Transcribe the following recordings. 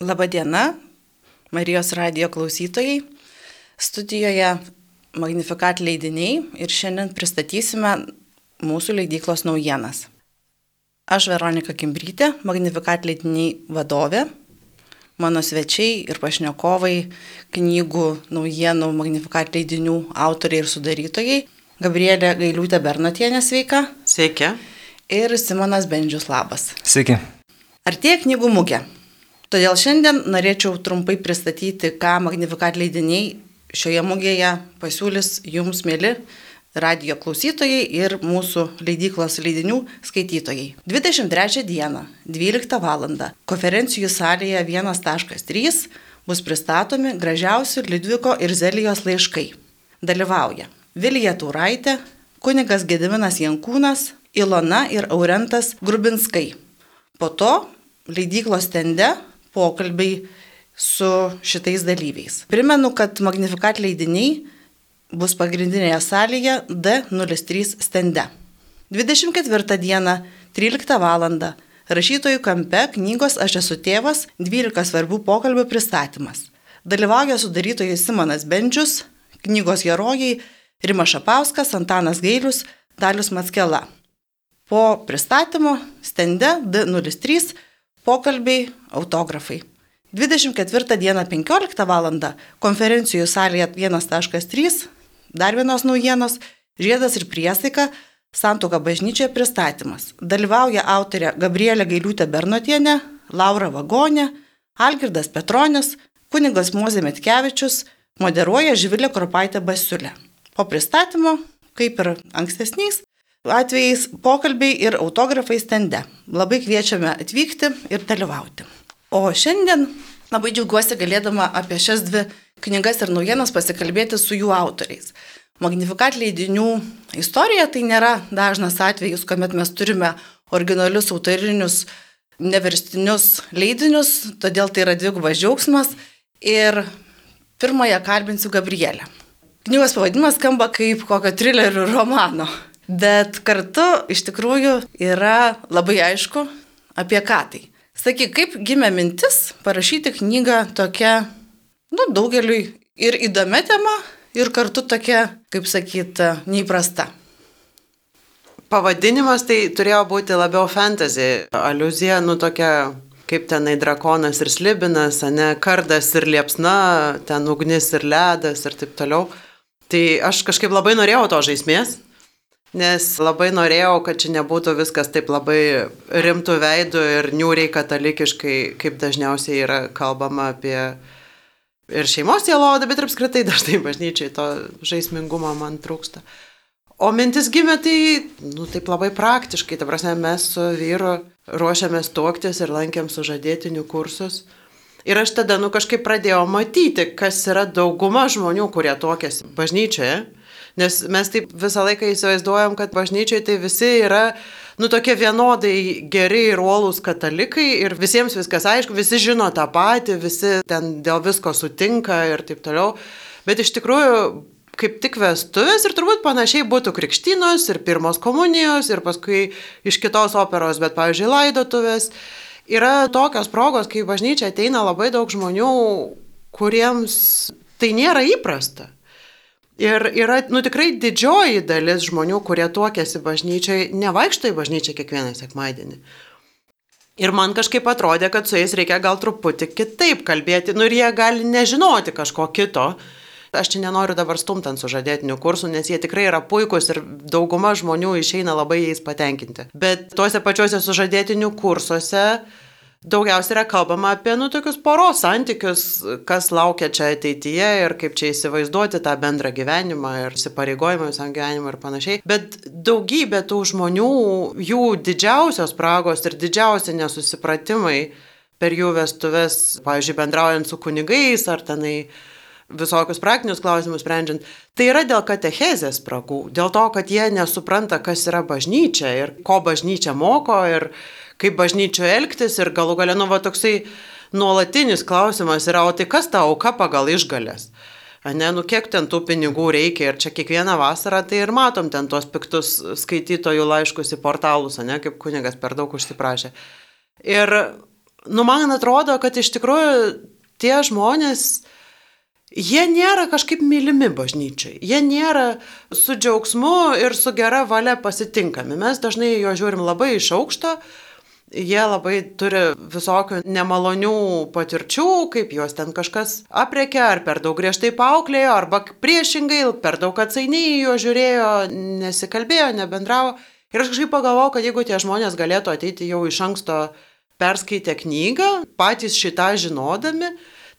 Labadiena, Marijos radio klausytojai. Studijoje Magnifikat leidiniai ir šiandien pristatysime mūsų leidyklos naujienas. Aš Veronika Kimbrytė, Magnifikat leidiniai vadovė. Mano svečiai ir pašnekovai, knygų, naujienų, Magnifikat leidinių autoriai ir sudarytojai. Gabrielė Gailiūtė Bernotienė, sveika. Sveiki. Ir Simonas Bendžius, labas. Sveiki. Artėja knygų mugė. Todėl šiandien norėčiau trumpai pristatyti, ką Magnifikat leidiniai šioje mugėje pasiūlys jums, mėly radio klausytojai ir mūsų leidyklos leidinių skaitytojai. 23 dieną, 12 val. konferencijų salėje 1.3 bus pristatomi gražiausi Lidviko ir Zelijos laiškai. Dalyvauja Vilija Tauraitė, kunigas Gediminas Jankūnas, Ilona ir Aurentas Grubinskai. Po to leidyklos stende pokalbiai su šitais dalyviais. Primenu, kad Magnifikat leidiniai bus pagrindinėje salėje D03 stende. 24 dieną 13 val. Rašytojų kampe knygos Aš esu tėvas 12 svarbių pokalbių pristatymas. Dalyvauja sudarytojai Simonas Bendžius, knygos herojai Rima Šapauskas, Antanas Gailius, Dalius Matskela. Po pristatymo stende D03 pokalbiai, autografai. 24 dieną 15 val. konferencijų salėje 1.3, dar vienos naujienos, žiedas ir priesaika, santoka bažnyčioje pristatymas. Dalyvauja autorė Gabrielė Gailiūtė Bernotienė, Laura Vagonė, Algirdas Petronis, kunigas Mozė Metkevičius, moderuoja Živilė Kropaitė Basiulė. Po pristatymo, kaip ir ankstesniais, atvejais pokalbiai ir autografai stende. Labai kviečiame atvykti ir dalyvauti. O šiandien labai džiaugiuosi galėdama apie šias dvi knygas ir naujienas pasikalbėti su jų autoriais. Magnifikat leidinių istorija tai nėra dažnas atvejis, kuomet mes turime originalius autorinius neverstinius leidinius, todėl tai yra dvigubas džiaugsmas. Ir pirmąją kalbinsiu Gabrielę. Knygos pavadinimas skamba kaip kokio trilerių romano. Bet kartu iš tikrųjų yra labai aišku, apie ką tai. Sakyk, kaip gimė mintis parašyti knygą tokia, nu, daugeliui ir įdomia tema, ir kartu tokia, kaip sakyt, neįprasta. Pavadinimas tai turėjo būti labiau fantasy, aluzija, nu tokia, kaip tenai drakonas ir slibinas, ne kardas ir liepsna, ten ugnis ir ledas ir taip toliau. Tai aš kažkaip labai norėjau to žaismės, nes labai norėjau, kad čia nebūtų viskas taip labai rimtų veidų ir niūriai katalikiškai, kaip dažniausiai yra kalbama apie ir šeimos dialogą, bet ir apskritai dažnai bažnyčiai to žaismingumo man trūksta. O mintis gimė tai, nu, taip labai praktiškai, ta prasme, mes su vyru ruošiamės tuoktis ir lankėm sužadėtinių kursus. Ir aš tada, nu, kažkaip pradėjau matyti, kas yra dauguma žmonių, kurie tuokėsi bažnyčioje. Nes mes taip visą laiką įsivaizduojam, kad bažnyčiai tai visi yra, nu, tokie vienodai geri ir uolūs katalikai ir visiems viskas aišku, visi žino tą patį, visi ten dėl visko sutinka ir taip toliau. Bet iš tikrųjų, kaip tik vestuvės ir turbūt panašiai būtų krikštynos ir pirmos komunijos ir paskui iš kitos operos, bet, pavyzdžiui, laidotuvės. Yra tokios progos, kai bažnyčia ateina labai daug žmonių, kuriems tai nėra įprasta. Ir yra, nu tikrai didžioji dalis žmonių, kurie tuokėsi bažnyčiai, nevaikšto į bažnyčią kiekvieną sekmadienį. Ir man kažkaip atrodė, kad su jais reikia gal truputį kitaip kalbėti, nu ir jie gali nežinoti kažko kito. Aš čia nenoriu dabar stumtant sužadėtinių kursų, nes jie tikrai yra puikūs ir dauguma žmonių išeina labai jais patenkinti. Bet tuose pačiuose sužadėtinių kursuose daugiausia yra kalbama apie, nu, tokius poros santykius, kas laukia čia ateityje ir kaip čia įsivaizduoti tą bendrą gyvenimą ir įsipareigojimą visam gyvenimui ir panašiai. Bet daugybė tų žmonių, jų didžiausios pragos ir didžiausi nesusipratimai per jų vestuvės, pavyzdžiui, bendraujant su kunigais ar tenai visokius praktinius klausimus sprendžiant, tai yra dėl katechezės spragų, dėl to, kad jie nesupranta, kas yra bažnyčia ir ko bažnyčia moko ir kaip bažnyčioje elgtis ir galų galę, nu, va toksai nuolatinis klausimas yra, o tai kas ta auka pagal išgalės? Ne, nu kiek ten tų pinigų reikia ir čia kiekvieną vasarą tai ir matom ten tuos piktus skaitytojų laiškus į portalus, ne, kaip kunigas per daug užsiprašė. Ir nu, man atrodo, kad iš tikrųjų tie žmonės, jie nėra kažkaip mylimi bažnyčiai. Jie nėra su džiaugsmu ir su gera valia pasitinkami. Mes dažnai jo žiūrim labai iš aukšto. Jie labai turi visokių nemalonių patirčių, kaip juos ten kažkas apriekė, ar per daug griežtai paauklėjo, arba priešingai, per daug atsainiai jo žiūrėjo, nesikalbėjo, nebendravo. Ir aš kažkaip pagalvojau, kad jeigu tie žmonės galėtų ateiti jau iš anksto perskaitę knygą, patys šitą žinodami,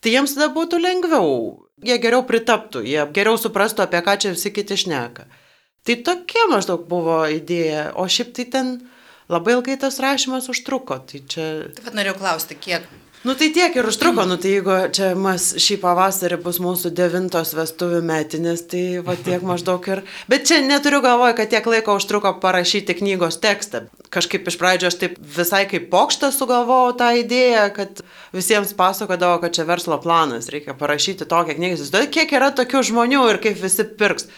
tai jiems tada būtų lengviau. Jie geriau pritaptų, jie geriau suprastų, apie ką čia visi kiti šneka. Tai tokia maždaug buvo idėja, o šiaip tai ten labai ilgai tas rašymas užtruko. Tai čia... Taip pat norėjau klausti, kiek Nu tai tiek ir užtruko, nu tai jeigu čia mes šį pavasarį bus mūsų devintos vestuvių metinės, tai va tiek maždaug ir... Bet čia neturiu galvoje, kad tiek laiko užtruko parašyti knygos tekstą. Kažkaip iš pradžio aš taip visai kaip pokštą sugalvojau tą idėją, kad visiems pasakodavo, kad čia verslo planas, reikia parašyti tokią knygą. Kiek yra tokių žmonių ir kaip visi pirks.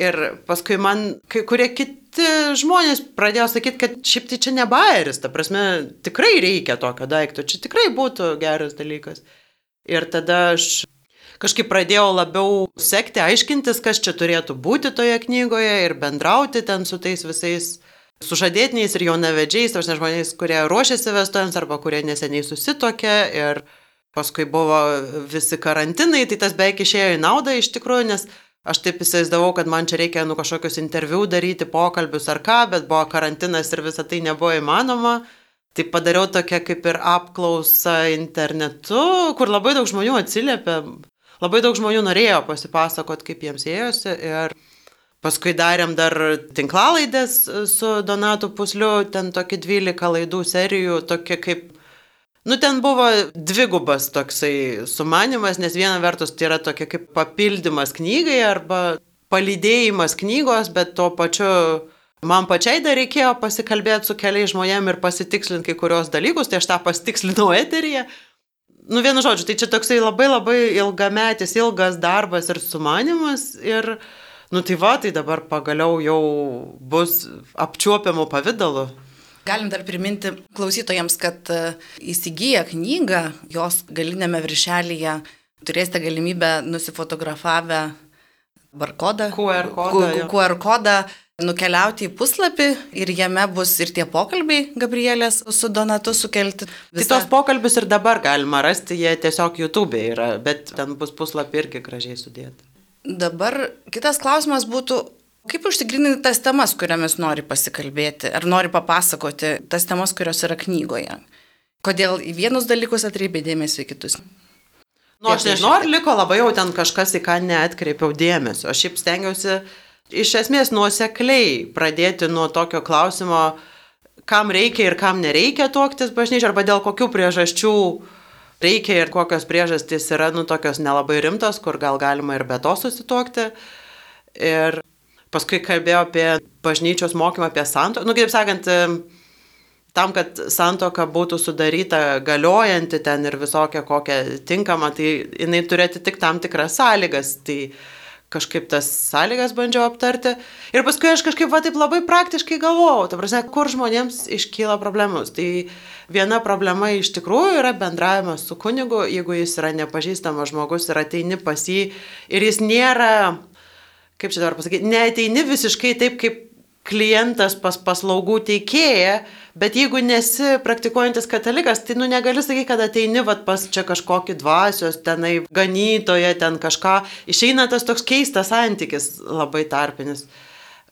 Ir paskui man kai kurie kiti žmonės pradėjo sakyti, kad šiaip tai čia ne bairis, ta prasme, tikrai reikia tokio daikto, čia tikrai būtų geras dalykas. Ir tada aš kažkaip pradėjau labiau sekti, aiškintis, kas čia turėtų būti toje knygoje ir bendrauti ten su tais visais sužadėtiniais ir jaunavedžiais, aš ne žmonės, kurie ruošiasi vestuvėms arba kurie neseniai susitokė ir paskui buvo visi karantinai, tai tas beveik išėjo į naudą iš tikrųjų, nes Aš taip įsivaizdavau, kad man čia reikia nu kažkokius interviu daryti, pokalbius ar ką, bet buvo karantinas ir visa tai nebuvo įmanoma. Tai padariau tokią kaip ir apklausą internetu, kur labai daug žmonių atsiliepė, labai daug žmonių norėjo pasipasakot, kaip jiems ėjosi. Ir paskui darėm dar tinklalaidės su Donatu Pusliu, ten tokie 12 laidų serijų, tokie kaip Nu, ten buvo dvigubas toksai sumanimas, nes viena vertus tai yra tokia kaip papildymas knygai arba palydėjimas knygos, bet tuo pačiu man pačiai dar reikėjo pasikalbėti su keliais žmonėmis ir pasitikslinti kai kurios dalykus, tai aš tą pasitikslinau eteryje. Nu, vienu žodžiu, tai čia toksai labai labai ilgametis, ilgas darbas ir sumanimas ir, nu, tai va, tai dabar pagaliau jau bus apčiuopiamų pavydalų. Galim dar priminti klausytojams, kad e, įsigiję knygą, jos galinėme viršelyje turėsite galimybę nusifotografavę barkodą, QR kodą, QR kodą nukeliauti į puslapį ir jame bus ir tie pokalbiai Gabrielės su Donatu sukelti. Visa... Tai tos pokalbius ir dabar galima rasti, jie tiesiog YouTube yra, bet ten bus puslapį irgi gražiai sudėti. Dabar kitas klausimas būtų, Kaip užtikrinti tas temas, kuriomis nori pasikalbėti, ar nori papasakoti tas temas, kurios yra knygoje? Kodėl į vienus dalykus atkreipė dėmesį, į kitus? Nu, aš nežinau, ar liko labai jau ten kažkas, į ką neatkreipiau dėmesio. Aš šiaip stengiausi iš esmės nuosekliai pradėti nuo tokio klausimo, kam reikia ir kam nereikia tuoktis bažnyčiai, arba dėl kokių priežasčių reikia ir kokios priežastys yra, nu, tokios nelabai rimtos, kur gal galima ir be to susituokti. Ir Paskui kalbėjau apie bažnyčios mokymą, apie santoką. Nu, kaip sakant, tam, kad santoka būtų sudaryta galiojanti ten ir visokia kokia tinkama, tai jinai turėti tik tam tikras sąlygas. Tai kažkaip tas sąlygas bandžiau aptarti. Ir paskui aš kažkaip va taip labai praktiškai galvojau, ta prasme, kur žmonėms iškyla problemus. Tai viena problema iš tikrųjų yra bendravimas su kunigu, jeigu jis yra nepažįstamas žmogus ir ateini pas jį ir jis nėra kaip čia dabar pasakyti, neateini visiškai taip, kaip klientas pas paslaugų teikėją, bet jeigu nesi praktikuojantis katalikas, tai nu negali sakyti, kad ateini vat, pas čia kažkokį dvasios, tenai ganytoje, ten kažką, išeina tas toks keistas santykis labai tarpinis.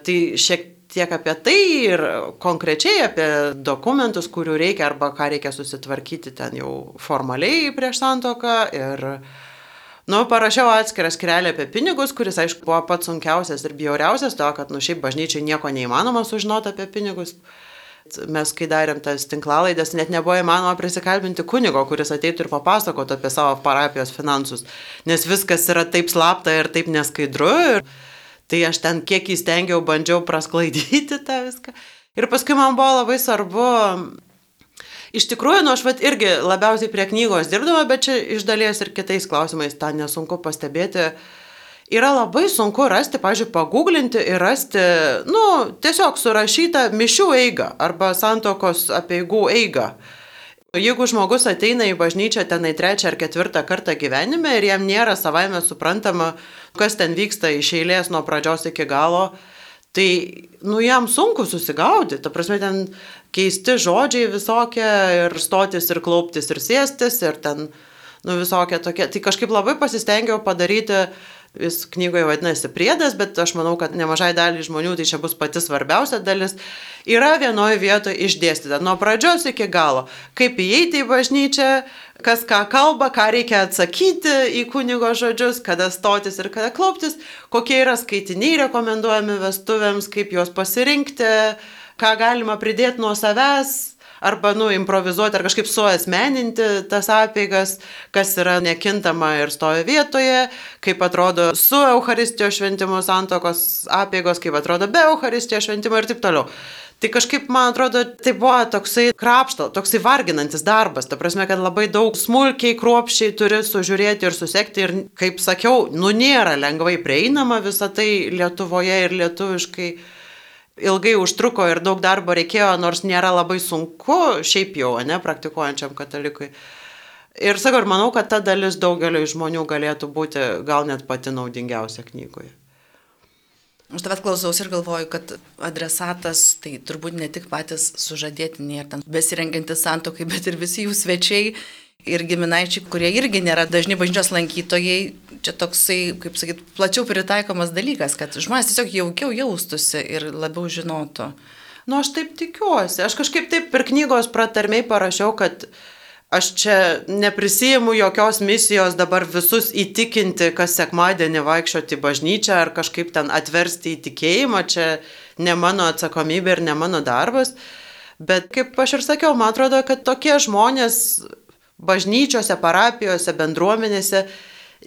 Tai šiek tiek apie tai ir konkrečiai apie dokumentus, kurių reikia arba ką reikia susitvarkyti ten jau formaliai prieš santoką ir Nu, parašiau atskirą skrelę apie pinigus, kuris, aišku, buvo pats sunkiausias ir bjauriausias, to, kad, nu, šiaip bažnyčiai nieko neįmanoma sužinoti apie pinigus. Mes, kai darėm tas tinklalaidės, net nebuvo įmanoma prisikalbinti kunigo, kuris ateitų ir papasakotų apie savo parapijos finansus, nes viskas yra taip slapta ir taip neskaidru. Ir tai aš ten kiek įstengiau, bandžiau prasklaidyti tą viską. Ir paskui man buvo labai svarbu Iš tikrųjų, nu aš vat irgi labiausiai prie knygos dirbdama, bet čia iš dalies ir kitais klausimais tą nesunku pastebėti. Yra labai sunku rasti, pažiūrėjau, paguglinti ir rasti, nu, tiesiog surašytą mišių eigą arba santokos apieigų eigą. Jeigu žmogus ateina į bažnyčią tenai trečią ar ketvirtą kartą gyvenime ir jam nėra savaime suprantama, kas ten vyksta iš eilės nuo pradžios iki galo, tai, nu, jam sunku susigaudyti. Ta prasme, ten keisti žodžiai visokie ir stotis ir klauptis ir sėstis ir ten, nu, visokie tokie. Tai kažkaip labai pasistengiau padaryti Jis knygoje vadinasi priedas, bet aš manau, kad nemažai daliai žmonių tai čia bus pati svarbiausia dalis. Yra vienoje vietoje išdėstyta nuo pradžios iki galo, kaip įeiti į bažnyčią, kas ką kalba, ką reikia atsakyti į kunigo žodžius, kada stotis ir kada klauptis, kokie yra skaitiniai rekomenduojami vestuvėms, kaip juos pasirinkti, ką galima pridėti nuo savęs arba, nu, improvizuoti ar kažkaip suasmeninti tas apėgas, kas yra nekintama ir stovi vietoje, kaip atrodo su Euharistijos šventimu santokos apėgos, kaip atrodo be Euharistijos šventimo ir taip toliau. Tai kažkaip, man atrodo, tai buvo toksai krapšto, toksai varginantis darbas. Ta prasme, kad labai daug smulkiai, kruopščiai turi sužiūrėti ir susekti. Ir, kaip sakiau, nu nėra lengvai prieinama visą tai Lietuvoje ir lietuviškai ilgai užtruko ir daug darbo reikėjo, nors nėra labai sunku šiaip jau, ne, praktikuojančiam katalikui. Ir sakau, ir manau, kad ta dalis daugeliu žmonių galėtų būti gal net pati naudingiausia knygoje. Aš tavęs klausaus ir galvoju, kad adresatas tai turbūt ne tik patys sužadėtiniai ir ten besirengiantis santokai, bet ir visi jų svečiai ir giminaičiai, kurie irgi nėra dažni bažnyčios lankytojai, čia toksai, kaip sakyt, plačiau pritaikomas dalykas, kad žmonės tiesiog jaukiau jaustųsi ir labiau žinotų. Nu, aš taip tikiuosi. Aš kažkaip taip per knygos pratarmiai parašiau, kad aš čia neprisijimu jokios misijos dabar visus įtikinti, kas sekmadienį vaikščioti bažnyčią ar kažkaip ten atversti į tikėjimą. Čia ne mano atsakomybė ir ne mano darbas. Bet kaip aš ir sakiau, man atrodo, kad tokie žmonės bažnyčiose, parapijose, bendruomenėse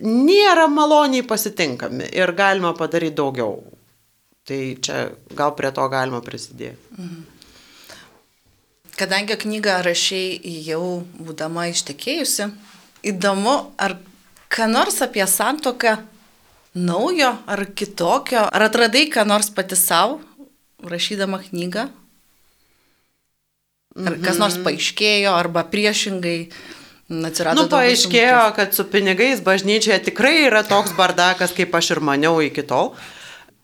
nėra maloniai pasitinkami ir galima padaryti daugiau. Tai čia gal prie to galima prisidėti. Mhm. Kadangi knygą rašiai jau būdama ištekėjusi, įdomu, ar ką nors apie santoką naujo ar kitokio, ar atradai ką nors pati savo, rašydama knygą? Ar kas nors mhm. paaiškėjo, arba priešingai Atsirado nu, paaiškėjo, kad su pinigais bažnyčioje tikrai yra toks bardakas, kaip aš ir maniau iki tol.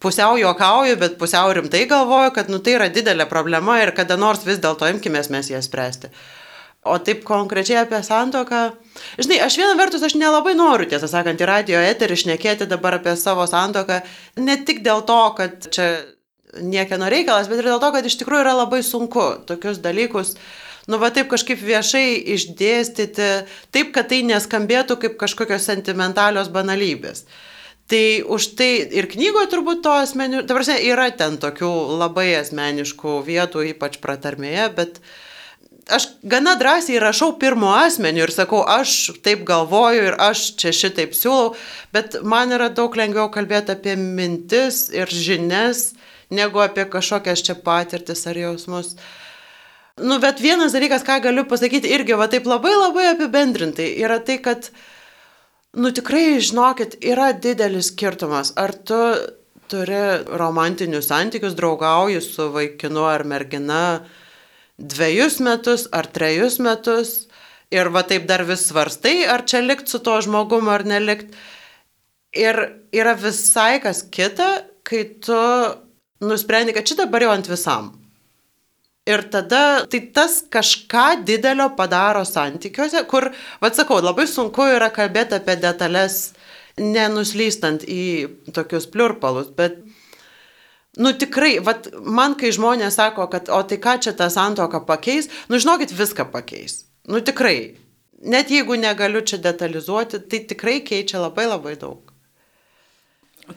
Pusiau juokauju, bet pusiau rimtai galvoju, kad nu, tai yra didelė problema ir kada nors vis dėlto imkimės mes ją spręsti. O taip konkrečiai apie santoką. Žinai, aš vieną vertus aš nelabai noriu, tiesą sakant, į radio eterį išnekėti dabar apie savo santoką. Ne tik dėl to, kad čia niekieno reikalas, bet ir dėl to, kad iš tikrųjų yra labai sunku tokius dalykus nu va taip kažkaip viešai išdėstyti, taip, kad tai neskambėtų kaip kažkokios sentimentalios banalybės. Tai už tai ir knygoje turbūt to asmenių, ta prasme, yra ten tokių labai asmeniškų vietų, ypač pratarmėje, bet aš gana drąsiai rašau pirmo asmeniu ir sakau, aš taip galvoju ir aš čia šitaip siūlau, bet man yra daug lengviau kalbėti apie mintis ir žinias, negu apie kažkokias čia patirtis ar jausmus. Uh, Nu, bet vienas dalykas, ką galiu pasakyti irgi, va taip labai labai apibendrintai, yra tai, kad, nu tikrai, žinokit, yra didelis skirtumas. Ar tu turi romantinius santykius, draugauji su vaikinu ar mergina dviejus metus ar trejus metus ir va taip dar vis svarstai, ar čia likt su to žmogumu ar nelikt. Ir yra visai kas kita, kai tu nusprendi, kad šitą dabar jau ant visam. Ir tada tai tas kažką didelio padaro santykiuose, kur, vad sakau, labai sunku yra kalbėti apie detalės, nenuslystant į tokius pliurpalus, bet, nu tikrai, vad, man kai žmonės sako, kad, o tai ką čia tą santoką pakeis, nu žinokit, viską pakeis. Nu tikrai. Net jeigu negaliu čia detalizuoti, tai tikrai keičia labai labai daug.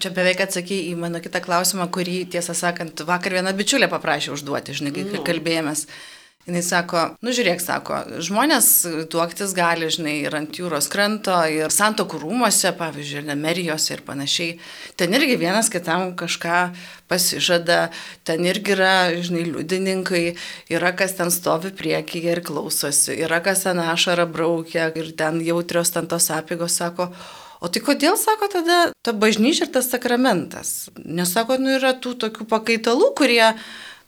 Čia beveik atsakė į mano kitą klausimą, kurį, tiesą sakant, vakar viena bičiulė paprašė užduoti, žinai, kai nu. kalbėjomės. Jis sako, nu žiūrėk, sako, žmonės tuoktis gali, žinai, ir ant jūros kranto, ir santokų rūmose, pavyzdžiui, ir Nemerijose ir panašiai. Ten irgi vienas kitam kažką pasižada, ten irgi yra, žinai, liudininkai, yra kas ten stovi priekyje ir klausosi, yra kas ten ašarą braukia ir ten jautrios ten tos apygos, sako, O tai kodėl, sako, tada ta bažnyčia ir tas sakramentas? Nes, sako, nu yra tų tokių pakaitalų, kurie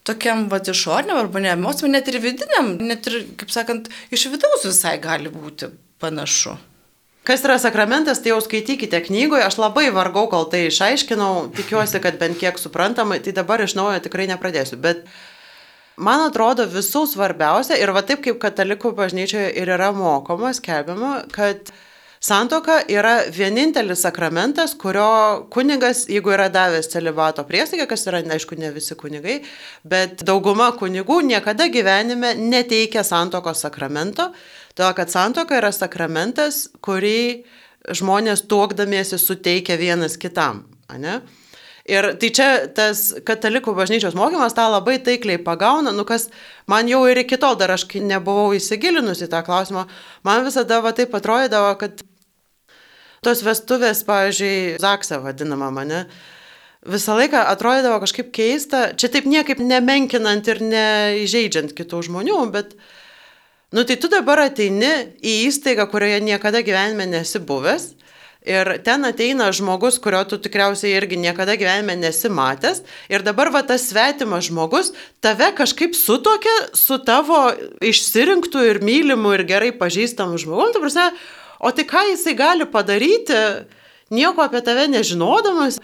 tokiam va išoriniam arba ne emociniam, net ir vidiniam, net ir, kaip sakant, iš vidaus visai gali būti panašu. Kas yra sakramentas, tai jau skaitykite knygoje, aš labai vargau, kol tai išaiškinau, tikiuosi, kad bent kiek suprantamai, tai dabar iš naujo tikrai nepradėsiu, bet man atrodo visų svarbiausia ir va taip kaip katalikų bažnyčioje ir yra mokoma, skelbiama, kad Santoka yra vienintelis sakramentas, kurio kunigas, jeigu yra davęs celibato priesaiką, kas yra, aišku, ne visi kunigai, bet dauguma kunigų niekada gyvenime neteikia santokos sakramento, todėl kad santoka yra sakramentas, kurį žmonės tuokdamiesi suteikia vienas kitam. Ne? Ir tai čia tas katalikų bažnyčios mokymas tą labai taikliai pagauna, nu kas man jau ir iki tol dar aš nebuvau įsigilinus į tą klausimą, man visada va taip atrodydavo, kad tos vestuvės, pavyzdžiui, Zaksa vadinama mane, visą laiką atrodydavo kažkaip keista, čia taip niekaip nemenkinant ir neįžeidžiant kitų žmonių, bet, nu tai tu dabar ateini į įstaigą, kurioje niekada gyvenime nesi buvęs Ir ten ateina žmogus, kurio tu tikriausiai irgi niekada gyvenime nesi matęs. Ir dabar va tas svetimas žmogus tave kažkaip sutokia su tavo išsirinktų ir mylimų ir gerai pažįstamų žmogum. Prasme, o tai ką jisai gali padaryti, nieko apie tave nežinodamas.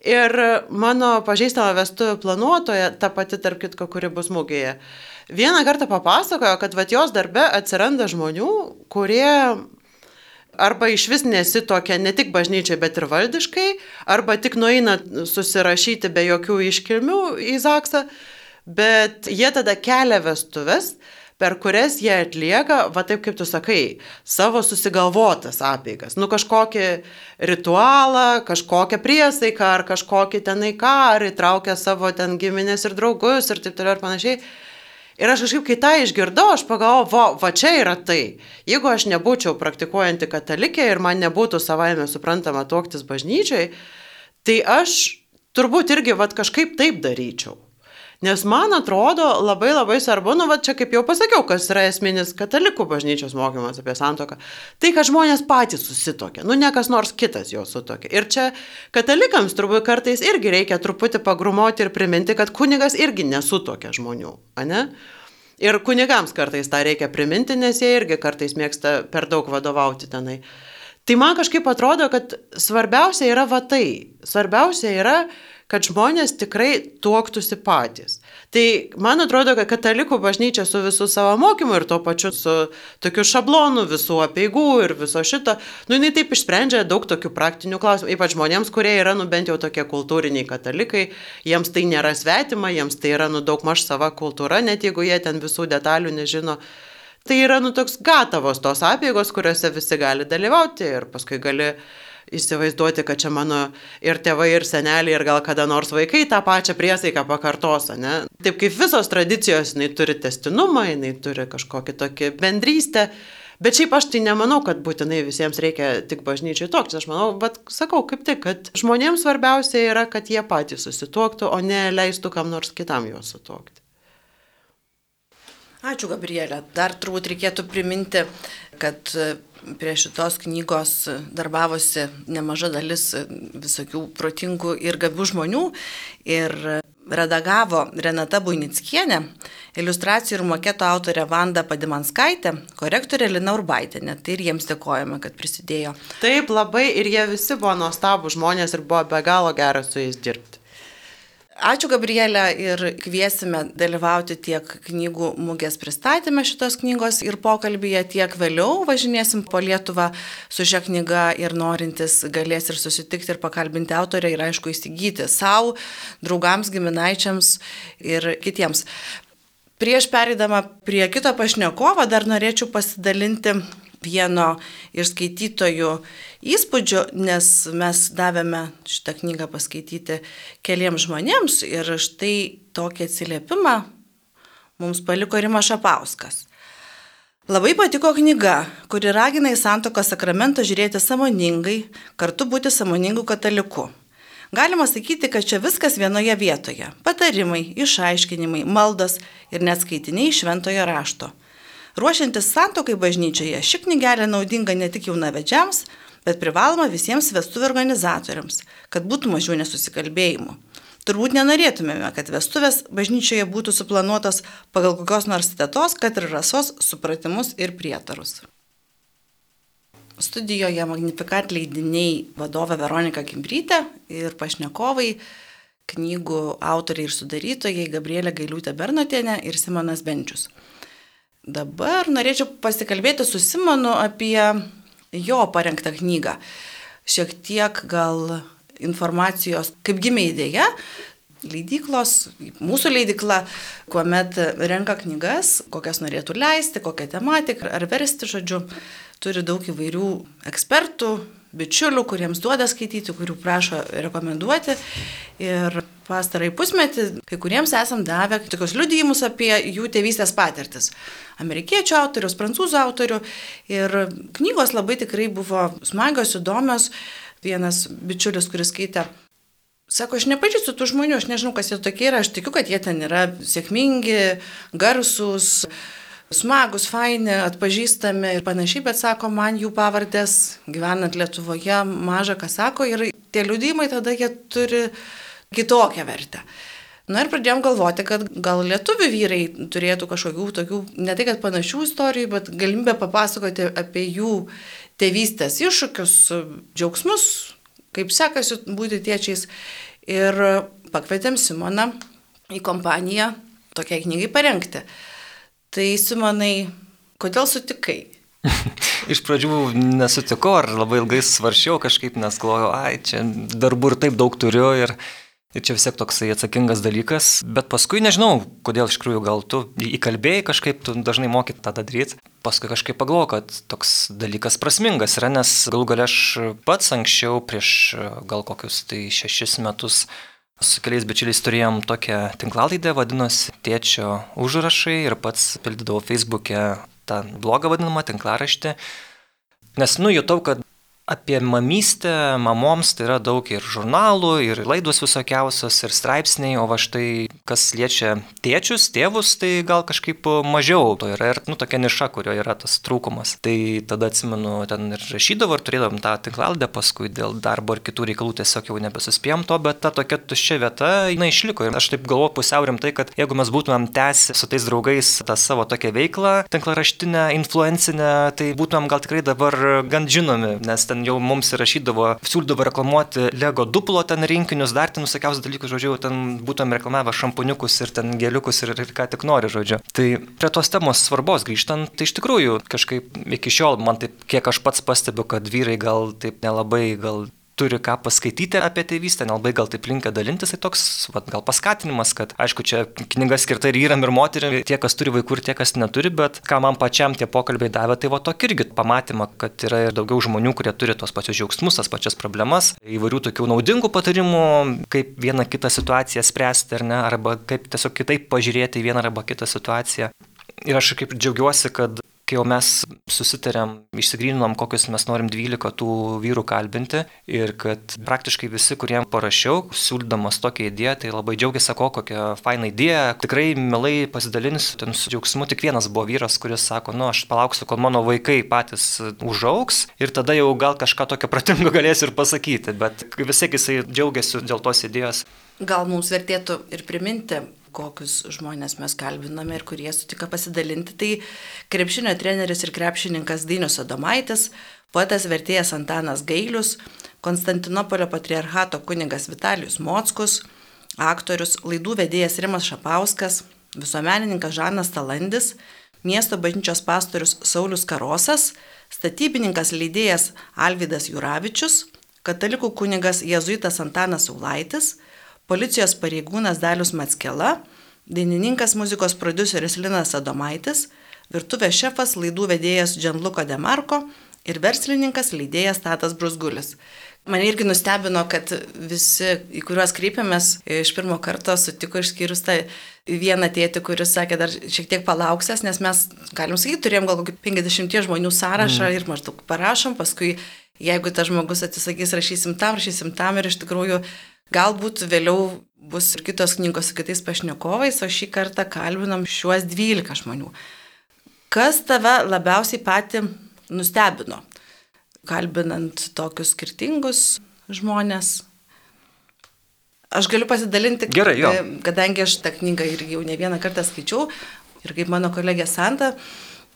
Ir mano pažįstama vestuvių planuotoja, ta pati tarp kitko, kuri bus mūgėje, vieną kartą papasakojo, kad va jos darbe atsiranda žmonių, kurie arba iš vis nesi tokia ne tik bažnyčiai, bet ir valdiškai, arba tik nueina susirašyti be jokių iškilmių į Zaksą, bet jie tada kelia vestuves, per kurias jie atlieka, va taip kaip tu sakai, savo susigalvotas apėgas. Nu kažkokį ritualą, kažkokią priesaiką ar kažkokį tenai ką, ar įtraukia savo ten giminės ir draugus ir taip toliau ir panašiai. Ir aš kažkaip, kai tą išgirdau, aš pagalvojau, va, va čia yra tai. Jeigu aš nebūčiau praktikuojanti katalikė ir man nebūtų savaime suprantama tuoktis bažnyčiai, tai aš turbūt irgi va kažkaip taip daryčiau. Nes man atrodo labai labai svarbu, nu va čia kaip jau pasakiau, kas yra esminis katalikų bažnyčios mokymas apie santoką, tai kad žmonės patys susitokia, nu ne kas nors kitas jo sutokia. Ir čia katalikams turbūt kartais irgi reikia truputį pagrumoti ir priminti, kad kunigas irgi nesutokia žmonių, ne? Ir kunigams kartais tą reikia priminti, nes jie irgi kartais mėgsta per daug vadovauti tenai. Tai man kažkaip atrodo, kad svarbiausia yra va tai. Svarbiausia yra, kad žmonės tikrai tuoktųsi patys. Tai man atrodo, kad katalikų bažnyčia su visų savo mokymu ir tuo pačiu su tokiu šablonu visų apieigų ir viso šito, nu jinai taip išsprendžia daug tokių praktinių klausimų, ypač žmonėms, kurie yra, nu bent jau tokie kultūriniai katalikai, jiems tai nėra svetima, jiems tai yra, nu daug maž sava kultūra, net jeigu jie ten visų detalių nežino. Tai yra, nu, toks gatavos tos apėgos, kuriuose visi gali dalyvauti ir paskui gali įsivaizduoti, kad čia mano ir tėvai, ir seneliai, ir gal kada nors vaikai tą pačią priesaiką pakartos, ne? Taip kaip visos tradicijos, jinai turi testinumą, jinai turi kažkokį tokį bendrystę. Bet šiaip aš tai nemanau, kad būtinai visiems reikia tik bažnyčiai toks. Aš manau, bet sakau kaip tik, kad žmonėms svarbiausia yra, kad jie patys susituoktų, o ne leistų kam nors kitam juos sutuokti. Ačiū, Gabrielė. Dar turbūt reikėtų priminti, kad prie šitos knygos darbavosi nemaža dalis visokių protingų ir gabių žmonių ir redagavo Renata Buinickienė, iliustracijų ir maketo autorė Vanda Padimanskaitė, korektorė Lina Urbaitinė. Tai ir jiems dėkojame, kad prisidėjo. Taip, labai ir jie visi buvo nuostabų žmonės ir buvo be galo gera su jais dirbti. Ačiū Gabrielė ir kviesime dalyvauti tiek knygų mugės pristatymę šitos knygos ir pokalbėje, tiek vėliau važinėsim po Lietuvą su šia knyga ir norintis galės ir susitikti ir pakalbinti autorę ir aišku įsigyti savo, draugams, giminaičiams ir kitiems. Prieš perėdama prie kito pašnekovo dar norėčiau pasidalinti vieno iš skaitytojų įspūdžių, nes mes davėme šitą knygą paskaityti keliems žmonėms ir štai tokį atsiliepimą mums paliko Rima Šapauskas. Labai patiko knyga, kuri ragina į santoko sakramentą žiūrėti samoningai, kartu būti samoningų kataliku. Galima sakyti, kad čia viskas vienoje vietoje - patarimai, išaiškinimai, maldos ir net skaitiniai šventojo rašto. Ruošiantis santokai bažnyčioje, ši knygelė naudinga ne tik jaunavedžiams, bet privaloma visiems vestuvių organizatoriams, kad būtų mažiau nesusikalbėjimų. Turbūt nenorėtumėme, kad vestuvės bažnyčioje būtų suplanuotos pagal kokios nors tetos, kad ir rasos supratimus ir prietarus. Studijoje Magnifikat leidiniai vadovė Veronika Kimbrytė ir pašnekovai, knygų autoriai ir sudarytojai Gabrielė Gailiūtė Bernotienė ir Simonas Benčius. Dabar norėčiau pasikalbėti su Simonu apie jo parengtą knygą. Šiek tiek gal informacijos, kaip gimė idėja. Leidyklos, mūsų leidykla, kuomet renka knygas, kokias norėtų leisti, kokią tematiką ar versti, žodžiu, turi daug įvairių ekspertų, bičiulių, kuriems duoda skaityti, kurių prašo rekomenduoti. Ir pastarai pusmetį kai kuriems esam davę tokius liudijimus apie jų tėvystės patirtis. Amerikiečių autorius, prancūzų autorių. Ir knygos labai tikrai buvo smagios, įdomios vienas bičiulis, kuris skaitė. Sako, aš nepažįstu tų žmonių, aš nežinau, kas jie tokie yra, aš tikiu, kad jie ten yra sėkmingi, garsūs, smagus, faini, atpažįstami ir panašiai, bet sako, man jų pavardės gyvenant Lietuvoje maža ką sako ir tie liudymai tada jie turi kitokią vertę. Na ir pradėjom galvoti, kad gal lietuvių vyrai turėtų kažkokių tokių, ne tai kad panašių istorijų, bet galimybę papasakoti apie jų tėvystės iššūkius, džiaugsmus, kaip sekasi būti tėčiais. Ir pakvietėm Simoną į kompaniją tokiai knygai parengti. Tai Simonai, kodėl sutikai? Iš pradžių nesutikau ar labai ilgai svaršiau kažkaip, nes galvojau, ai, čia darbų ir taip daug turiu ir Ir čia vis tiek toksai atsakingas dalykas, bet paskui nežinau, kodėl iš tikrųjų gal tu įkalbėjai kažkaip, tu dažnai mokyt tą daryti, paskui kažkaip pagalvoju, kad toks dalykas prasmingas yra, nes gal gal aš pats anksčiau, prieš gal kokius tai šešis metus, su keliais bičiuliais turėjom tokią tinklalaidę, vadinosi Tėčio užrašai ir pats pildydavau Facebook'e tą blogą vadinamą tinklaraštį. Nes nujutau, kad apie mamystę, mamoms tai yra daug ir žurnalų, ir laidos visokiausios, ir straipsniai, o va štai kas liečia tėčius, tėvus, tai gal kažkaip mažiau to yra ir, nu, tokia niša, kurio yra tas trūkumas. Tai tada atsimenu, ten ir rašydavau, ir turėdavom tą tinklaldę, paskui dėl darbo ir kitų reikalų tiesiog jau nebesuspėjom to, bet ta tokia tuščia vieta, jinai išliko. Ir aš taip galvoju pusiau rimtai, kad jeigu mes būtumėm tęsi su tais draugais tą savo tokią veiklą, tinklaraštinę, influencinę, tai būtumėm gal tikrai dabar gan žinomi, nes ten ten jau mums įrašydavo, siūlydavo reklamuoti Lego duplo ten rinkinius, dar ten visokiausius dalykus, žodžiu, ten būtum reklamavę šampuniukus ir ten geliukus ir, ir ką tik nori, žodžiu. Tai prie tos temos svarbos grįžtant, tai iš tikrųjų kažkaip iki šiol man taip, kiek aš pats pastebiu, kad vyrai gal taip nelabai gal turi ką paskaityti apie tėvystę, nelabai gal taip linkia dalintis, tai toks vat, gal paskatinimas, kad aišku, čia knyga skirta ir vyram, ir moteriam, tie, kas turi vaikų ir tie, kas neturi, bet ką man pačiam tie pokalbiai davė, tai va tokį irgi pamatymą, kad yra ir daugiau žmonių, kurie turi tos pačius džiaugsmus, tas pačias problemas, įvairių tokių naudingų patarimų, kaip vieną kitą situaciją spręsti ar ne, arba kaip tiesiog kitaip pažiūrėti į vieną arba kitą situaciją. Ir aš kaip džiaugiuosi, kad kai jau mes susitarėm, išsigryninom, kokius mes norim 12 tų vyrų kalbinti ir kad praktiškai visi, kuriem parašiau, siūlydamas tokią idėją, tai labai džiaugiasi, sako, kokia faina idėja, tikrai mielai pasidalinsiu, ten su džiaugsmu tik vienas buvo vyras, kuris sako, nu aš palauksiu, kol mano vaikai patys užauks ir tada jau gal kažką tokio pratingo galėsiu ir pasakyti, bet vis tiek jisai džiaugiasi dėl tos idėjos. Gal mums vertėtų ir priminti kokius žmonės mes kalbiname ir kurie sutika pasidalinti. Tai krepšinio treneris ir krepšininkas Dainius Adomaitis, poetas vertėjas Antanas Gailius, Konstantinopolio patriarchato kunigas Vitalijus Mockus, aktorius, laidų vedėjas Rimas Šapauskas, visuomenininkas Žanas Talandis, miesto bažnyčios pastorius Saulis Karosas, statybininkas leidėjas Alvidas Juravičius, katalikų kunigas Jėzuitas Antanas Saulaitis, policijos pareigūnas Dalius Matskela, dainininkas muzikos produceris Linas Adomaitis, virtuvės šefas laidų vedėjas Džanluko Demarko ir verslininkas leidėjas Tatas Brusgulis. Mane irgi nustebino, kad visi, į kuriuos kreipiamės, iš pirmo karto sutiko išskyrus tą vieną tėtį, kuris sakė dar šiek tiek palauksęs, nes mes, galim sakyti, turėjom gal kokį 50 žmonių sąrašą mm. ir maždaug parašom, paskui jeigu tas žmogus atsisakys, rašysim tam, rašysim tam ir iš tikrųjų Galbūt vėliau bus ir kitos knygos su kitais pašnekovais, o šį kartą kalbinam šiuos 12 žmonių. Kas tave labiausiai pati nustebino, kalbinant tokius skirtingus žmonės? Aš galiu pasidalinti, Gerai, jo. e, kadangi aš tą knygą irgi jau ne vieną kartą skaičiau ir kaip mano kolegė Santa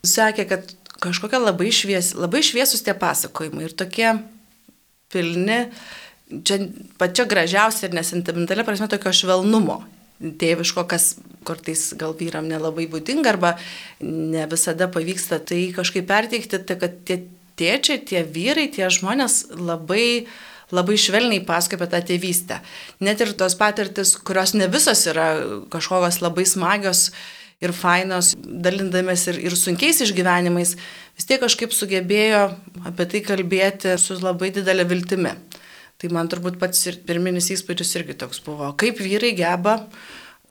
sakė, kad kažkokia labai, švies, labai šviesus tie pasakojimai ir tokie pilni, čia pačia gražiausia ir nesentimentalė prasme tokio švelnumo. Tėviško, kas kartais gal vyram nelabai būdinga arba ne visada pavyksta tai kažkaip perteikti, tai kad tie tėčiai, tie vyrai, tie žmonės labai labai švelniai pasakoja apie tą tėvystę. Net ir tos patirtis, kurios ne visos yra kažkokios labai smagios ir fainos, dalindamės ir, ir sunkiais išgyvenimais, vis tiek kažkaip sugebėjo apie tai kalbėti su labai didelė viltimi. Tai man turbūt pats ir pirminis įspūdis irgi toks buvo, kaip vyrai geba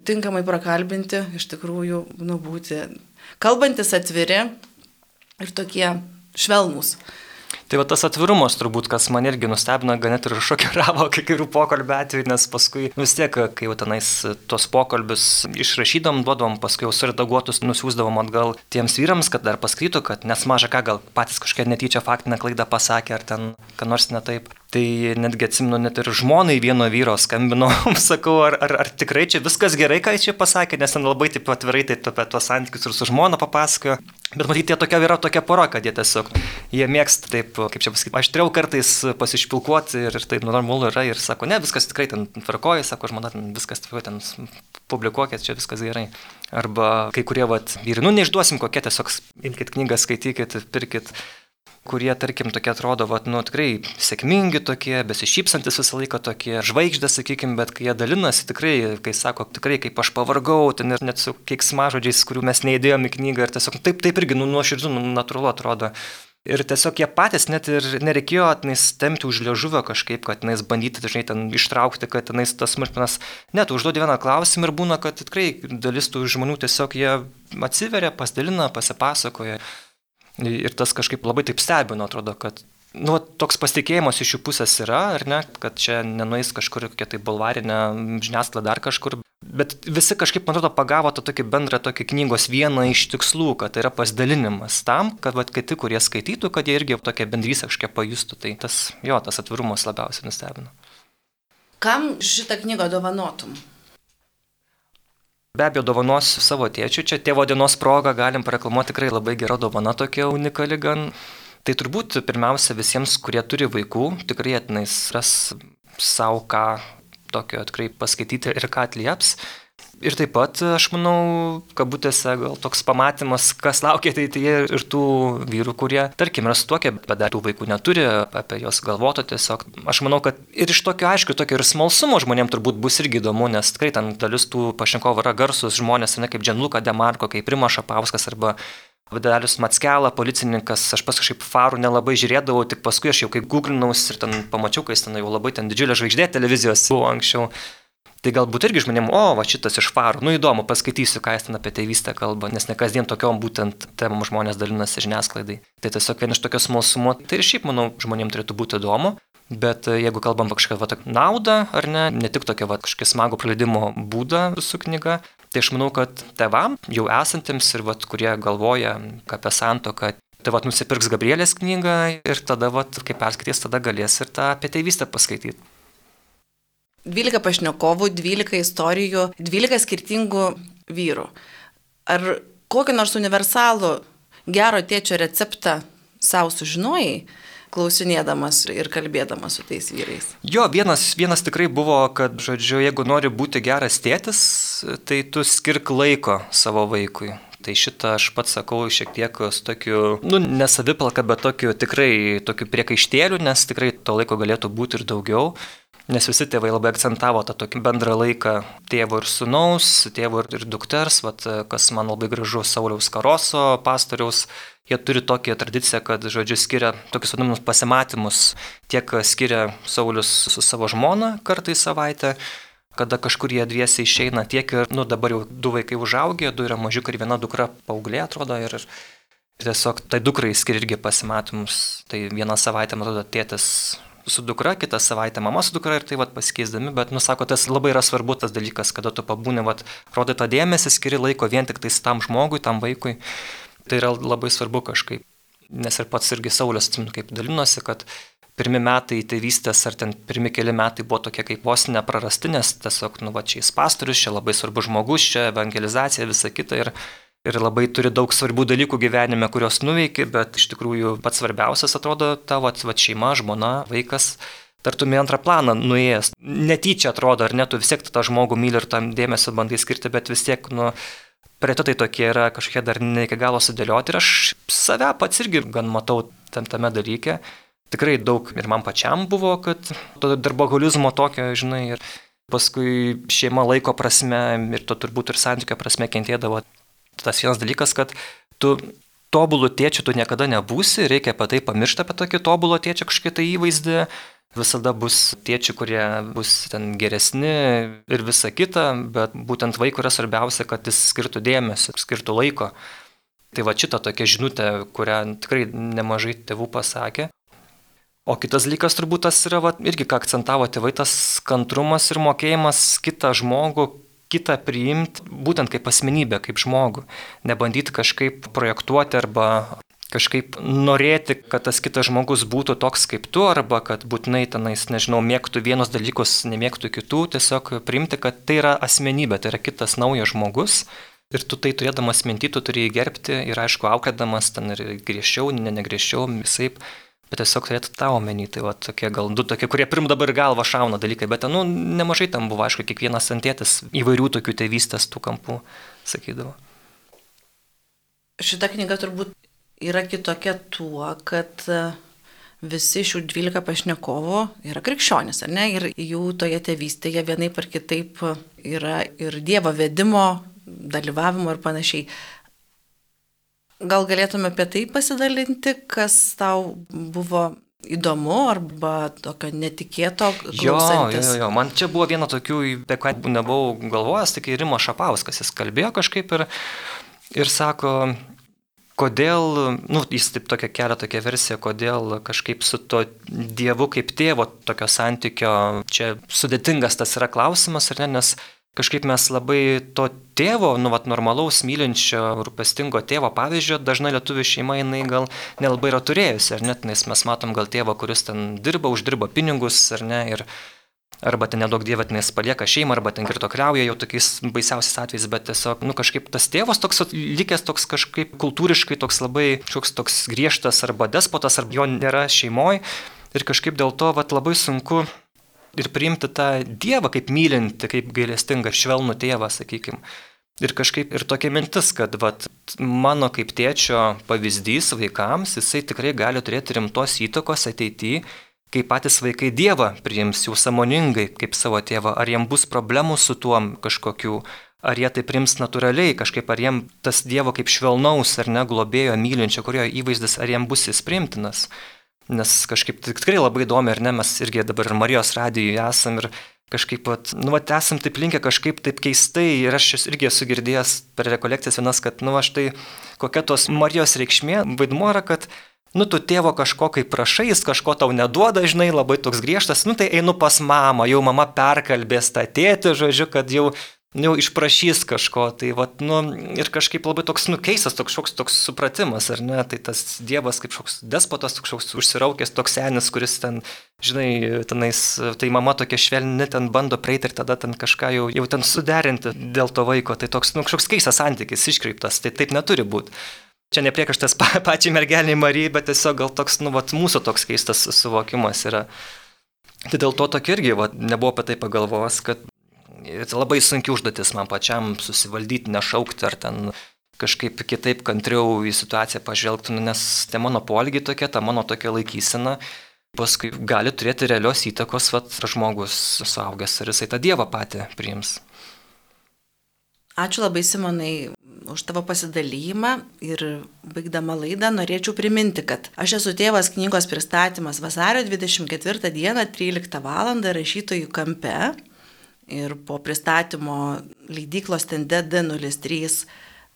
tinkamai prakalbinti, iš tikrųjų, nu, būti kalbantis atviri ir tokie švelnūs. Tai va tas atvirumas turbūt, kas man irgi nustebino, gan net ir šokiravo kai kurių pokalbių atveju, nes paskui vis tiek, kai jau tenais tuos pokalbius išrašydom, duodom, paskui jau suredaguotus nusiųsdavom atgal tiems vyrams, kad dar paskaitų, kad nes maža ką gal patys kažkokią netyčia faktinę klaidą pasakė ar ten ką nors ne taip. Tai netgi atsimenu, net ir žmonai vieno vyro skambino, sakau, ar, ar, ar tikrai čia viskas gerai, ką jis čia pasakė, nes ten labai taip atvirai taip apie tuos santykius ir su žmona papasakojo. Bet matyti, jie tokia yra tokia pora, kad jie tiesiog, jie mėgsta taip, kaip čia pasakyti, aštriau kartais pasišpilkuoti ir, ir taip normalu yra ir sako, ne, viskas tikrai ten tvarkoja, sako, žmona, ten viskas tikrai ten publikuokit, čia viskas gerai. Arba kai kurie, vat, vyrai, nu neišduosim kokie, tiesiog imkite knygą, skaitykit, pirkit kurie, tarkim, tokie atrodo, vat, nu, tikrai sėkmingi tokie, besišypsantis visą laiką tokie, žvaigždės, sakykime, bet kai jie dalinasi, tikrai, kai sako, tikrai, kaip aš pavargau, ten ir net su keiksmažodžiais, kurių mes neįdėjome į knygą, ir tiesiog taip, taip irgi, nu, nuoširdžiu, nu, natūralu atrodo. Ir tiesiog jie patys net ir nereikėjo tenais temti už liežuvio kažkaip, kad tenais bandyti dažnai ten ištraukti, kad tenais tas smulkmenas, net užduodi vieną klausimą ir būna, kad tikrai dalis tų žmonių tiesiog jie atsiveria, pasidalina, pasipasakoja. Ir tas kažkaip labai taip stebino, atrodo, kad nu, toks pasitikėjimas iš jų pusės yra, ar ne, kad čia nenuės kažkur kokia tai bulvarinė žiniasklaida dar kažkur. Bet visi kažkaip, man atrodo, pagavo tą tokį bendrą tokį knygos vieną iš tikslų, kad tai yra pasidalinimas tam, kad vat, kiti, kurie skaitytų, kad jie irgi tokia bendrysė kažkiek pajustų. Tai tas, jo, tas atvirumas labiausiai nustebino. Kam šitą knygą dovanotum? Be abejo, dovanosiu savo tėčiui, čia tėvo dienos proga galim pareklamuoti tikrai labai gera dovana tokia unikali gan. Tai turbūt pirmiausia visiems, kurie turi vaikų, tikrai atinais ras savo ką tokio tikrai paskaityti ir ką atlieps. Ir taip pat, aš manau, kabutėse gal toks pamatymas, kas laukia ateityje ir tų vyrų, kurie, tarkim, yra sutokę, bet dar tų vaikų neturi, apie juos galvotų tiesiog. Aš manau, kad ir iš tokio aišku, tokio ir smalsumo žmonėms turbūt bus irgi įdomu, nes tikrai ten dalis tų pašnekovų yra garsus žmonės, ne kaip Džanluka Demarko, kaip Rima Šapauskas arba Vidalius Matskela, policininkas, aš pas kažkaip farų nelabai žiūrėdavau, tik paskui aš jau kaip googlinaus ir ten pamačiau, kai jis ten jau labai ten didžiulė žvaigždė televizijos buvo anksčiau. Tai galbūt irgi žmonėm, o, va šitas iš farų, nu įdomu, paskaitysiu, ką jis ten apie tėvystę kalba, nes ne kasdien tokiom būtent temom žmonės dalinasi žiniasklaidai. Tai tiesiog vien iš tokio smalsumo, tai ir šiaip, manau, žmonėm turėtų būti įdomu. Bet e, jeigu kalbam kažkokią va, naudą, ar ne, ne tik tokią va, kažkokį smagų praleidimo būdą su knyga, tai aš manau, kad tevam, jau esantiems ir va, kurie galvoja apie santoką, tai va, nusipirks Gabrielės knygą ir tada, va, kai perskaitys, tada galės ir tą apie tėvystę paskaityti. 12 pašnekovų, 12 istorijų, 12 skirtingų vyrų. Ar kokį nors universalų gero tėčio receptą savo sužinojai, klausinėdamas ir kalbėdamas su tais vyrais? Jo, vienas, vienas tikrai buvo, kad, žodžiu, jeigu nori būti geras tėtis, tai tu skirk laiko savo vaikui. Tai šitą aš pats sakau šiek tiek su tokiu, nu, nesavipalka, bet tokiu tikrai tokiu priekaištėliu, nes tikrai to laiko galėtų būti ir daugiau. Nes visi tėvai labai akcentavo tą tokį bendrą laiką tėvo ir sunaus, tėvo ir dukters, vat, kas man labai gražu Sauliaus Karoso pastoriaus. Jie turi tokią tradiciją, kad, žodžiu, skiria tokius vadinamus pasimatymus. Tiek skiria Saulius su savo žmona kartą į savaitę, kada kažkur jie dviesiai išeina, tiek ir, nu, dabar jau du vaikai užaugę, du yra mažiukai ir viena dukra paauglė, atrodo, ir tiesiog tai dukrai skiria irgi pasimatymus. Tai vieną savaitę, man atrodo, tėtis su dukra, kitą savaitę mama su dukra ir tai vat pasikeisdami, bet, nusako, tas labai yra svarbu tas dalykas, kada tu pabūni, vat, rodai tą dėmesį, skiri laiko vien tik tais tam žmogui, tam vaikui. Tai yra labai svarbu kažkaip. Nes ir pats irgi Saulės, atsimenu, kaip dalinosi, kad pirmi metai tėvystės ar ten pirmi keli metai buvo tokie kaip vos neprarasti, nes tiesiog, nu, va, čia jis pastorius, čia labai svarbus žmogus, čia evangelizacija, visa kita ir, ir labai turi daug svarbių dalykų gyvenime, kuriuos nuveiki, bet iš tikrųjų pats svarbiausias atrodo tavo, va, šeima, žmona, vaikas. Tartum į antrą planą nuėjęs. Netyčia atrodo, ar ne, tu vis tiek tą žmogų myli ir tam dėmesio bandai skirti, bet vis tiek, nu, prioritetai tokie yra kažkokie dar ne iki galo sudėlioti ir aš save pats irgi gan matau tam tame dalyke tikrai daug ir man pačiam buvo, kad to darboholizmo tokio, žinai, ir paskui šeima laiko prasme ir to turbūt ir santykio prasme kentėdavo. Tas vienas dalykas, kad tu tobulų tėčių tu niekada nebūsi, reikia apie tai pamiršti apie tokį tobulo tėčio kažkokį tai įvaizdį. Visada bus tėčių, kurie bus ten geresni ir visa kita, bet būtent vaikui yra svarbiausia, kad jis skirtų dėmesio, skirtų laiko. Tai va šita tokia žinutė, kurią tikrai nemažai tėvų pasakė. O kitas dalykas turbūt tas yra, va, irgi ką akcentavo tėvai, tas kantrumas ir mokėjimas kitą žmogų, kitą priimti, būtent kaip asmenybę, kaip žmogų. Nebandyti kažkaip projektuoti arba kažkaip norėti, kad tas kitas žmogus būtų toks kaip tu, arba kad būtinai tenais, nežinau, mėgtų vienus dalykus, nemėgtų kitų, tiesiog priimti, kad tai yra asmenybė, tai yra kitas naujas žmogus. Ir tu tai turėdamas minti, tu turi jį gerbti ir aišku, auklėdamas ten ir griežčiau, ne negriežčiau, visai bet tiesiog turėtų tą omeny. Tai va tokie gal du tokie, kurie prim dabar galva šauna dalykai, bet ten, nu, nemažai tam buvo, aišku, kiekvienas antėtis įvairių tokių tėvystės tų kampų sakydavo. Šita knyga turbūt yra kitokia tuo, kad e, visi šių 12 pašnekovų yra krikščionis, ar ne? Ir jų toje tėvystėje vienaip ar kitaip yra ir Dievo vedimo, dalyvavimo ir panašiai. Gal galėtume apie tai pasidalinti, kas tau buvo įdomu arba tokio netikėto. Jo, jo, jo, man čia buvo viena tokių, apie ką nebuvau galvojęs, tai Rimo Šapauskas, jis kalbėjo kažkaip ir, ir sako, kodėl, nu, jis taip tokia kelia tokia versija, kodėl kažkaip su to Dievu kaip tėvo tokio santykio, čia sudėtingas tas yra klausimas, ar ne, nes kažkaip mes labai to tėvo, nu, vat, normalaus, mylinčio, rūpestingo tėvo pavyzdžio, dažnai lietuvių šeima jinai gal nelabai yra turėjusi, ar net, nes mes matom gal tėvą, kuris ten dirba, uždirba pinigus, ar ne, ir arba ten nedaug dievė, nes palieka šeimą, arba ten girto kreuja jau tokiais baisiausiais atvejais, bet tiesiog, nu, kažkaip tas tėvas toks likęs toks kažkaip kultūriškai toks labai, kažkoks toks griežtas arba despotas, arba jo nėra šeimoje. Ir kažkaip dėl to vat, labai sunku ir priimti tą Dievą kaip mylinti, kaip gailestingą, švelnų tėvą, sakykime. Ir kažkaip ir tokia mintis, kad vat, mano kaip tėčio pavyzdys vaikams, jisai tikrai gali turėti rimtos įtakos ateityje, kai patys vaikai Dievą priims jau samoningai kaip savo tėvą, ar jiem bus problemų su tuom kažkokiu, ar jie tai priims natūraliai, kažkaip ar jiem tas Dievo kaip švelnaus ar ne globėjo mylinčio, kurio įvaizdis, ar jiem bus jis priimtinas. Nes kažkaip tikrai labai įdomi, ar ne, mes irgi dabar ir Marijos radijoje esam ir kažkaip, vat, nu, vat, esam taip linkę kažkaip taip keistai ir aš irgi esu girdėjęs per rekolekcijas vienas, kad, nu, aš tai kokia tos Marijos reikšmė, vaidmuo yra, kad, nu, tu tėvo kažko kaip prašai, jis kažko tau neduoda, žinai, labai toks griežtas, nu, tai einu pas mamą, jau mama perkalbės tą tėtį, žodžiu, kad jau jau išprašys kažko, tai vat, nu, ir kažkaip labai toks nukeistas, toks šoks toks supratimas, ar ne, tai tas Dievas kaip šoks despotas, toks šoks užsiraukęs, toks senis, kuris ten, žinai, tenais, tai mama tokia švelni, ten bando prieiti ir tada ten kažką jau, jau ten suderinti dėl to vaiko, tai toks, nu, kažkoks keistas santykis, iškreiptas, tai taip neturi būti. Čia nepriekaštas pa, pačiai mergeliai Marijai, bet tiesiog gal toks, nu, vat, mūsų toks keistas suvokimas yra. Tai dėl to tokia irgi, va, nebuvo apie tai pagalvojęs, kad labai sunki užduotis man pačiam susivaldyti, nešaukti ar ten kažkaip kitaip kantriau į situaciją pažvelgti, nu, nes tai mano polgiai tokia, ta mano tokia laikysena, paskui gali turėti realios įtakos, vat, žmogus suaugęs ir jisai tą Dievą patį priims. Ačiū labai Simonai už tavo pasidalymą ir baigdama laidą norėčiau priminti, kad aš esu tėvas knygos pristatymas vasario 24 dieną 13 val. rašytojų kampe Ir po pristatymo leidyklos Tende D03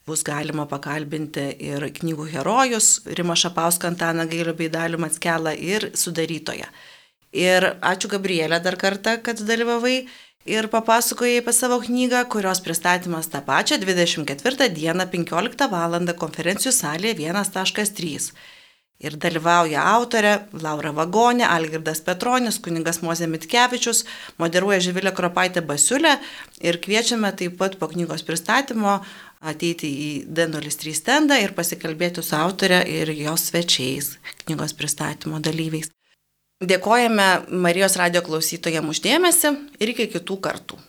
bus galima pakalbinti ir knygų herojus Rima Šapauską, Antaną Gailą bei Dalių Matskelą ir sudarytoją. Ir ačiū Gabrielė dar kartą, kad dalyvavai ir papasakojai apie savo knygą, kurios pristatymas tą pačią 24 dieną 15 val. konferencijų salėje 1.3. Ir dalyvauja autorė Laura Vagonė, Algirdas Petronis, kuningas Mozė Mitkevičius, moderuoja Živilė Kropaitė Basiulė ir kviečiame taip pat po knygos pristatymo ateiti į D03 stendą ir pasikalbėti su autorė ir jos svečiais, knygos pristatymo dalyviais. Dėkojame Marijos radio klausytojams uždėmesi ir iki kitų kartų.